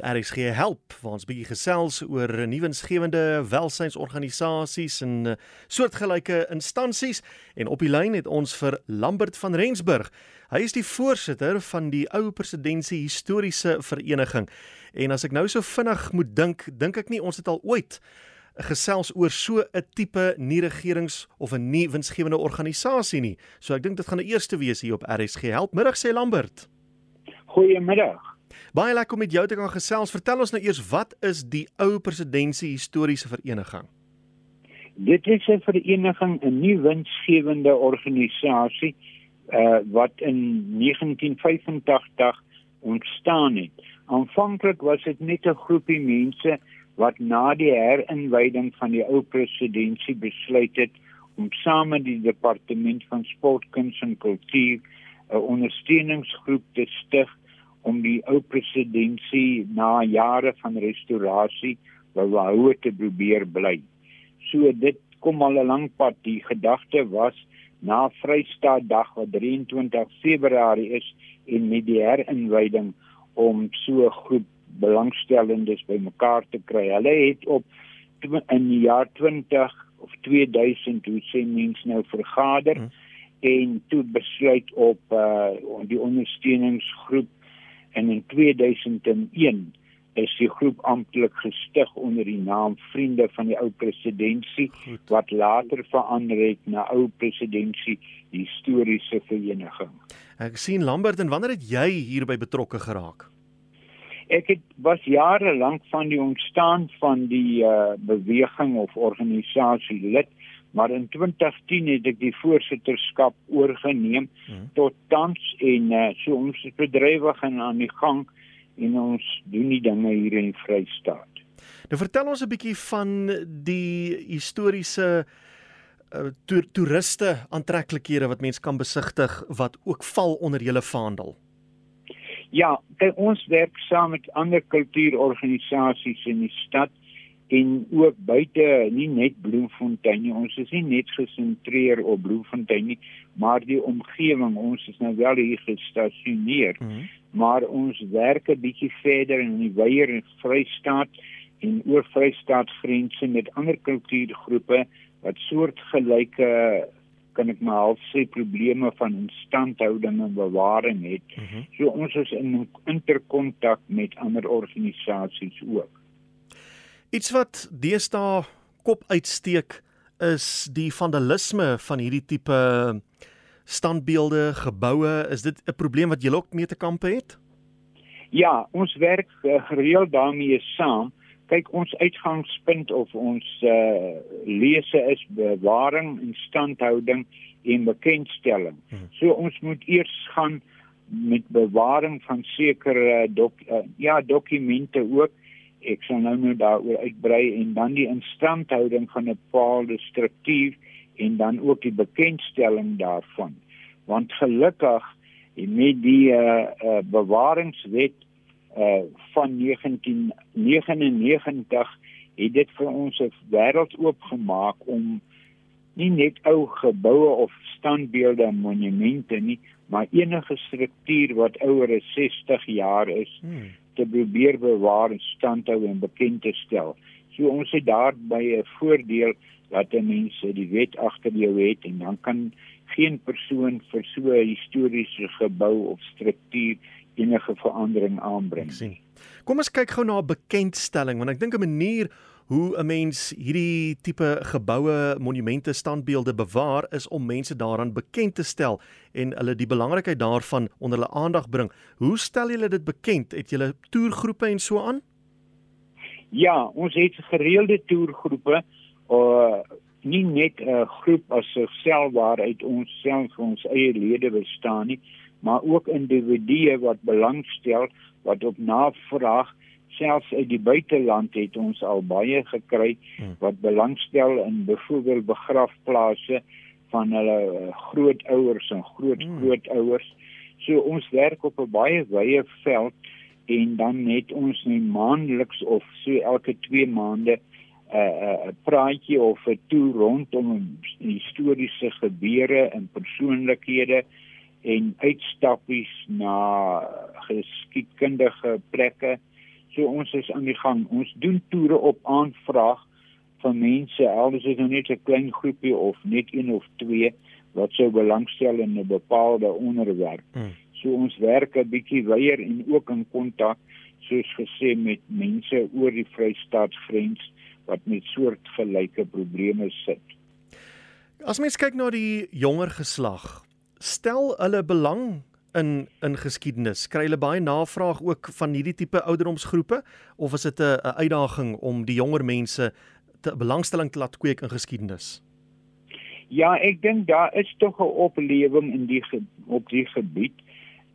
RSG help waar ons bietjie gesels oor nuwensgewende welsynsorganisasies en uh, soortgelyke instansies en op die lyn het ons vir Lambert van Rensburg. Hy is die voorsitter van die ou presidentsie historiese vereniging. En as ek nou so vinnig moet dink, dink ek nie ons het al ooit gesels oor so 'n tipe nie regerings of 'n nie winsgewende organisasie nie. So ek dink dit gaan die eerste wees hier op RSG help. Middag sê Lambert. Goeiemiddag. Baie lekker om met jou te kan gesels. Vertel ons nou eers wat is die ou presidentsie historiese vereniging? Dit is 'n vereniging, 'n nie winsgewende organisasie uh wat in 1985 ontstaan het. Aanvanklik was dit net 'n groepie mense wat na die herinwyding van die ou presidentsie besluit het om saam met die departement van sport, kuns en kultuur 'n ondersteuningsgroep te stig om die ou presidentsie na jare van restaurasie behou te probeer bly. So dit kom al 'n lang pad. Die gedagte was na Vrystaatdag wat 23 Februarie is en met die herinwyding om so 'n groep belangstellendes bymekaar te kry. Hulle het op in die jaar 20 of 2000 hoe sê mense nou vergader hmm. en toe besluit op uh, die ondersteuningsgroep en in 2001 is die groep amptelik gestig onder die naam Vriende van die Ou Presidentsie wat later verander het na Ou Presidentsie Historiese Vereniging. Ek sien Lambert en wanneer het jy hierby betrokke geraak? Ek het was jare lank van die ontstaan van die uh, beweging of organisasie lid maar in 2010 het ek die voorsitterskap oorgeneem hmm. tot tans en uh, so ons is bedrywig en aan die gang en ons doen die dinge hier in Vrystaat. Nou vertel ons 'n bietjie van die historiese uh, to toeriste aantreklikhede wat mense kan besigtig wat ook val onder julle vaandel. Ja, kyk ons werk saam met ander kultuurorganisasies in die stad en ook buite nie net Bloemfontein nie ons is nie net gesentreer op Bloemfontein nie maar die omgewing ons is nou wel hier gestasioneer mm -hmm. maar ons werk 'n bietjie verder in die Weier en Vrystaat en oor Vrystaat grense met ander kultuurgroepe wat soortgelyke kan ek maar al sê probleme van instandhouding en bewaring het. Mm -hmm. So ons is in interkontak met ander organisasies ook. Iets wat deesdae kop uitsteek is die vandalisme van hierdie tipe standbeelde, geboue. Is dit 'n probleem wat julle ook mee te kampe het? Ja, ons werk uh, gereeld daarmee saam. Kyk, ons uitgangspunt of ons uh, lese is bewaring en standhouding en bekendstelling. Hmm. So ons moet eers gaan met bewaring van sekere dok, uh, ja, dokumente ook ek sal nou nou daaroor uitbrei en dan die instandhouding van 'n bepaalde struktuur en dan ook die bekendstelling daarvan. Want gelukkig met die uh, uh, bewaringswet uh, van 1999 het dit vir ons 'n wêreld oopgemaak om nie net ou geboue of standbeelde en monumente nie, maar enige struktuur wat ouer as 60 jaar is, hmm te probeer bewaar en standhou en bekend te stel. So ons het daarby 'n voordeel dat mense die wet agter jou het en dan kan geen persoon vir so 'n historiese gebou of struktuur enige verandering aanbring. Kom ons kyk gou na 'n bekendstelling want ek dink 'n manier hoe 'n mens hierdie tipe geboue, monumente, standbeelde bewaar is om mense daaraan bekend te stel en hulle die belangrikheid daarvan onder hulle aandag bring. Hoe stel julle dit bekend? Het julle toergroepe en so aan? Ja, ons het gereelde toergroepe. Uh nie net 'n uh, groep as self waaruit ons self ons eie lede bestaan nie, maar ook individue wat belangstel wat op navraag selfs uit die buiteland het ons al baie gekry hmm. wat belangstel in byvoorbeeld begrafplaase van hulle eh, grootouers en grootgrootouers. Hmm. So ons werk op 'n baie wye veld en dan net ons nie maandeliks of so elke 2 maande 'n uh, 'n praatjie of 'n toer rondom historiese gebeure en persoonlikhede en uitstappies na geskiedkundige plekke So ons is aan die gang. Ons doen toere op aanvraag van mense, al is dit nou net 'n klein groepie of net een of twee wat sou belangstel in 'n bepaalde onderwerp. Hmm. So ons werk 'n bietjie weier en ook in kontak soos gesê met mense oor die Vrystaatsgrens wat met soortgelyke probleme sit. As mens kyk na die jonger geslag, stel hulle belang in in geskiedenis? Kry hulle baie navraag ook van hierdie tipe ouderdomsgroepe of is dit 'n uitdaging om die jonger mense te belangstelling te laat kweek in geskiedenis? Ja, ek dink daar is tog 'n oplewing in die op die gebied.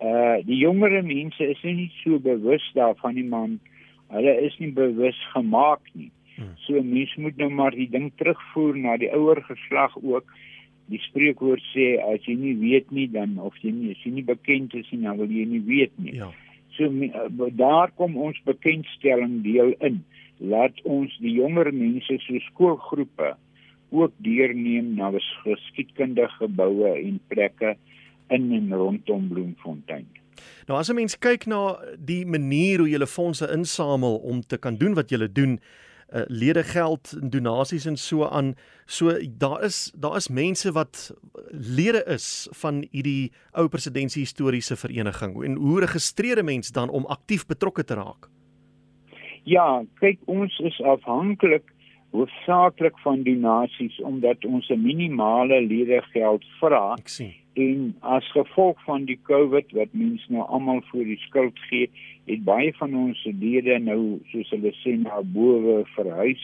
Uh die jonger mense is nie so bewus daarvan nie man. Hulle is nie bewus gemaak nie. Hmm. So mense moet nou maar die ding terugvoer na die ouer geslag ook die spreekwoord sê as jy nie weet nie dan of jy nie as jy nie bekend is nie dan wil jy nie weet nie. Ja. So eh, daar kom ons bekendstelling deel in. Laat ons die jonger mense so skoolgroepe ook deurneem na geskiedkundige geboue en plekke in en rondom Bloemfontein. Nou as 'n mens kyk na die manier hoe jy fondse insamel om te kan doen wat jy doen, uh, lede geld en donasies en so aan. So daar is daar is mense wat lede is van hierdie ou presidentsie historiese vereniging en hoe registreer mense dan om aktief betrokke te raak? Ja, kyk ons is afhanklik hoofsaaklik van donasies omdat ons 'n minimale ledegeld vra. Ek sien en as gevolg van die COVID wat mense nou almal voor die skuld gee, het baie van ons lede nou soos hulle sê na bowe verhuis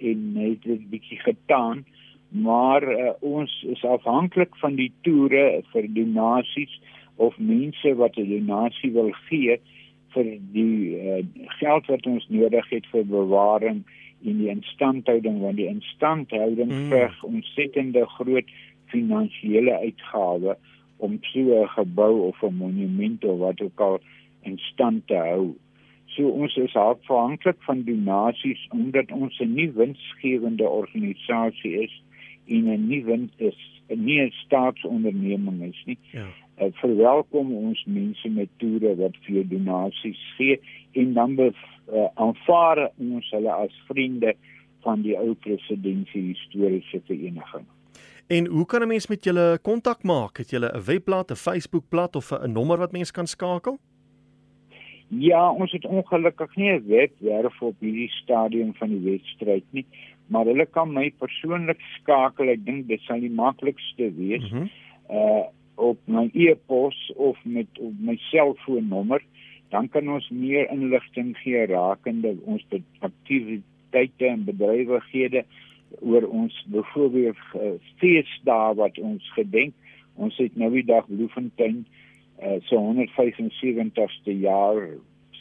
en het dit bietjie getaan, maar uh, ons is afhanklik van die toere vir donasies of mense wat 'n donasie wil gee vir die uh, geld wat ons nodig het vir bewaring en die instandhouding want die instandhouding mm. verg ontsettende groot finansiële uitgawe om so 'n gebou of 'n monument of wat ook al in stand te hou. So ons is afhanklik van donasies omdat ons 'n nie winsgewende organisasie is en 'n nie wins is 'n nie 'n staatsonderneming is nie. Ja. Uh, verwelkom ons mense met toere wat vir donasies gee en dan be, uh, aanvaar ons hulle as vriende van die ou presidentsie historiese vereniging. En hoe kan 'n mens met julle kontak maak? Het julle 'n webblad, 'n Facebookblad of 'n nommer wat mens kan skakel? Ja, ons het ongelukkig nie 'n webwerf op hierdie stadium van die wedstryd nie, maar hulle kan my persoonlik skakel. Ek dink dit sal die maklikste wees. Mm -hmm. Uh op my e-pos of met op my selfoonnommer, dan kan ons meer inligting gee rakende ons aktiwiteite en bedrywighede oor ons byvoorbeeld uh, feesdae wat ons gedenk. Ons het nou die dag Bloemfontein uh, so 175ste jaar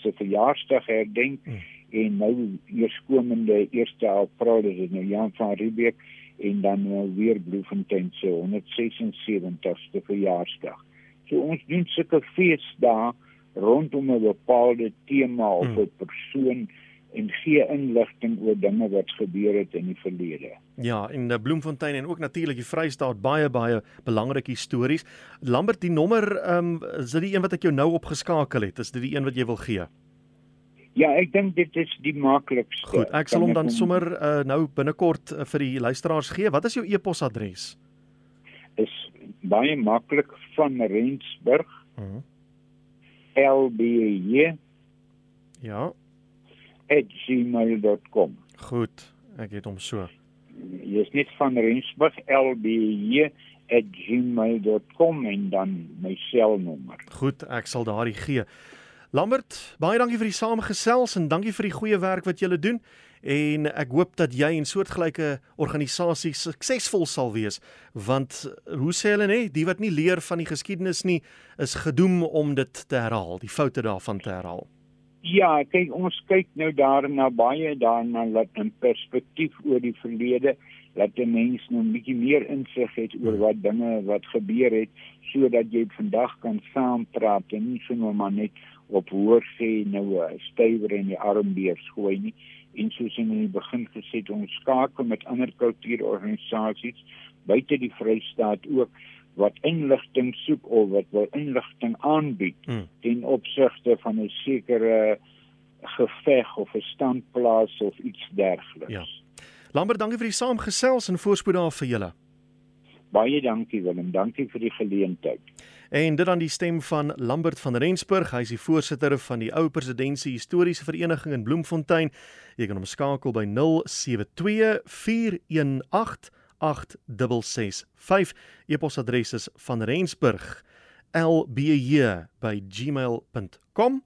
se verjaarsdag herdenk hmm. en nou eerskomende 1 April is dit nou Jan van Riebeeck en dan nou weer Bloemfontein se 176ste verjaarsdag. So ons doen sulke feesdae rondom 'n bepaalde tema of hmm. 'n persoon en gee inligting oor dinge wat gebeur het in die verlede. Ja, in die Bloemfontein en ook natuurlik die Vrystaat baie baie belangrike stories. Lambert, die nommer ehm um, is dit die een wat ek jou nou opgeskakel het? Is dit die een wat jy wil gee? Ja, ek dink dit is die maklikste. Goed, ek sal hom dan sommer uh, nou binnekort uh, vir die luisteraars gee. Wat is jou e-posadres? Is baie maklik van Rensburg. Mhm. Uh -huh. L B J. Ja @gmail.com. Goed, ek het hom so. Jy is net van Rensburg lb@gmail.com en dan my selnommer. Goed, ek sal daardie gee. Lambert, baie dankie vir die samegesels en dankie vir die goeie werk wat julle doen en ek hoop dat jy en soortgelyke organisasies suksesvol sal wees want hoe sê hulle nê die wat nie leer van die geskiedenis nie is gedoem om dit te herhaal die foute daarvan te herhaal Ja, kyk ons kyk nou daarna baie daarna laat in perspektief oor die verlede dat die mens nou 'n bietjie meer insig het oor wat dinge wat gebeur het sodat jy vandag kan saampraat en nie sommer maar net op hoor sê nou 'n stywer in die armbeer gooi nie. En soos in die begin gesê ons skakel met ander kultuurorganisasies buite die Vrystaat ook wat inligting soek of wat wil inligting aanbied hmm. ten opsigte van 'n sekere geveg of 'n standplaas of iets dergeliks. Ja. Lambert, dankie vir die saamgesels en voorspoed daar vir julle. Baie dankie Willem, dankie vir die geleentheid. En dit dan die stem van Lambert van Rensburg, hy is die voorsitter van die ou presidentsie historiese vereniging in Bloemfontein. Jy kan hom skakel by 072 418 8665. E-posadres is van Rensburg lbj by gmail.com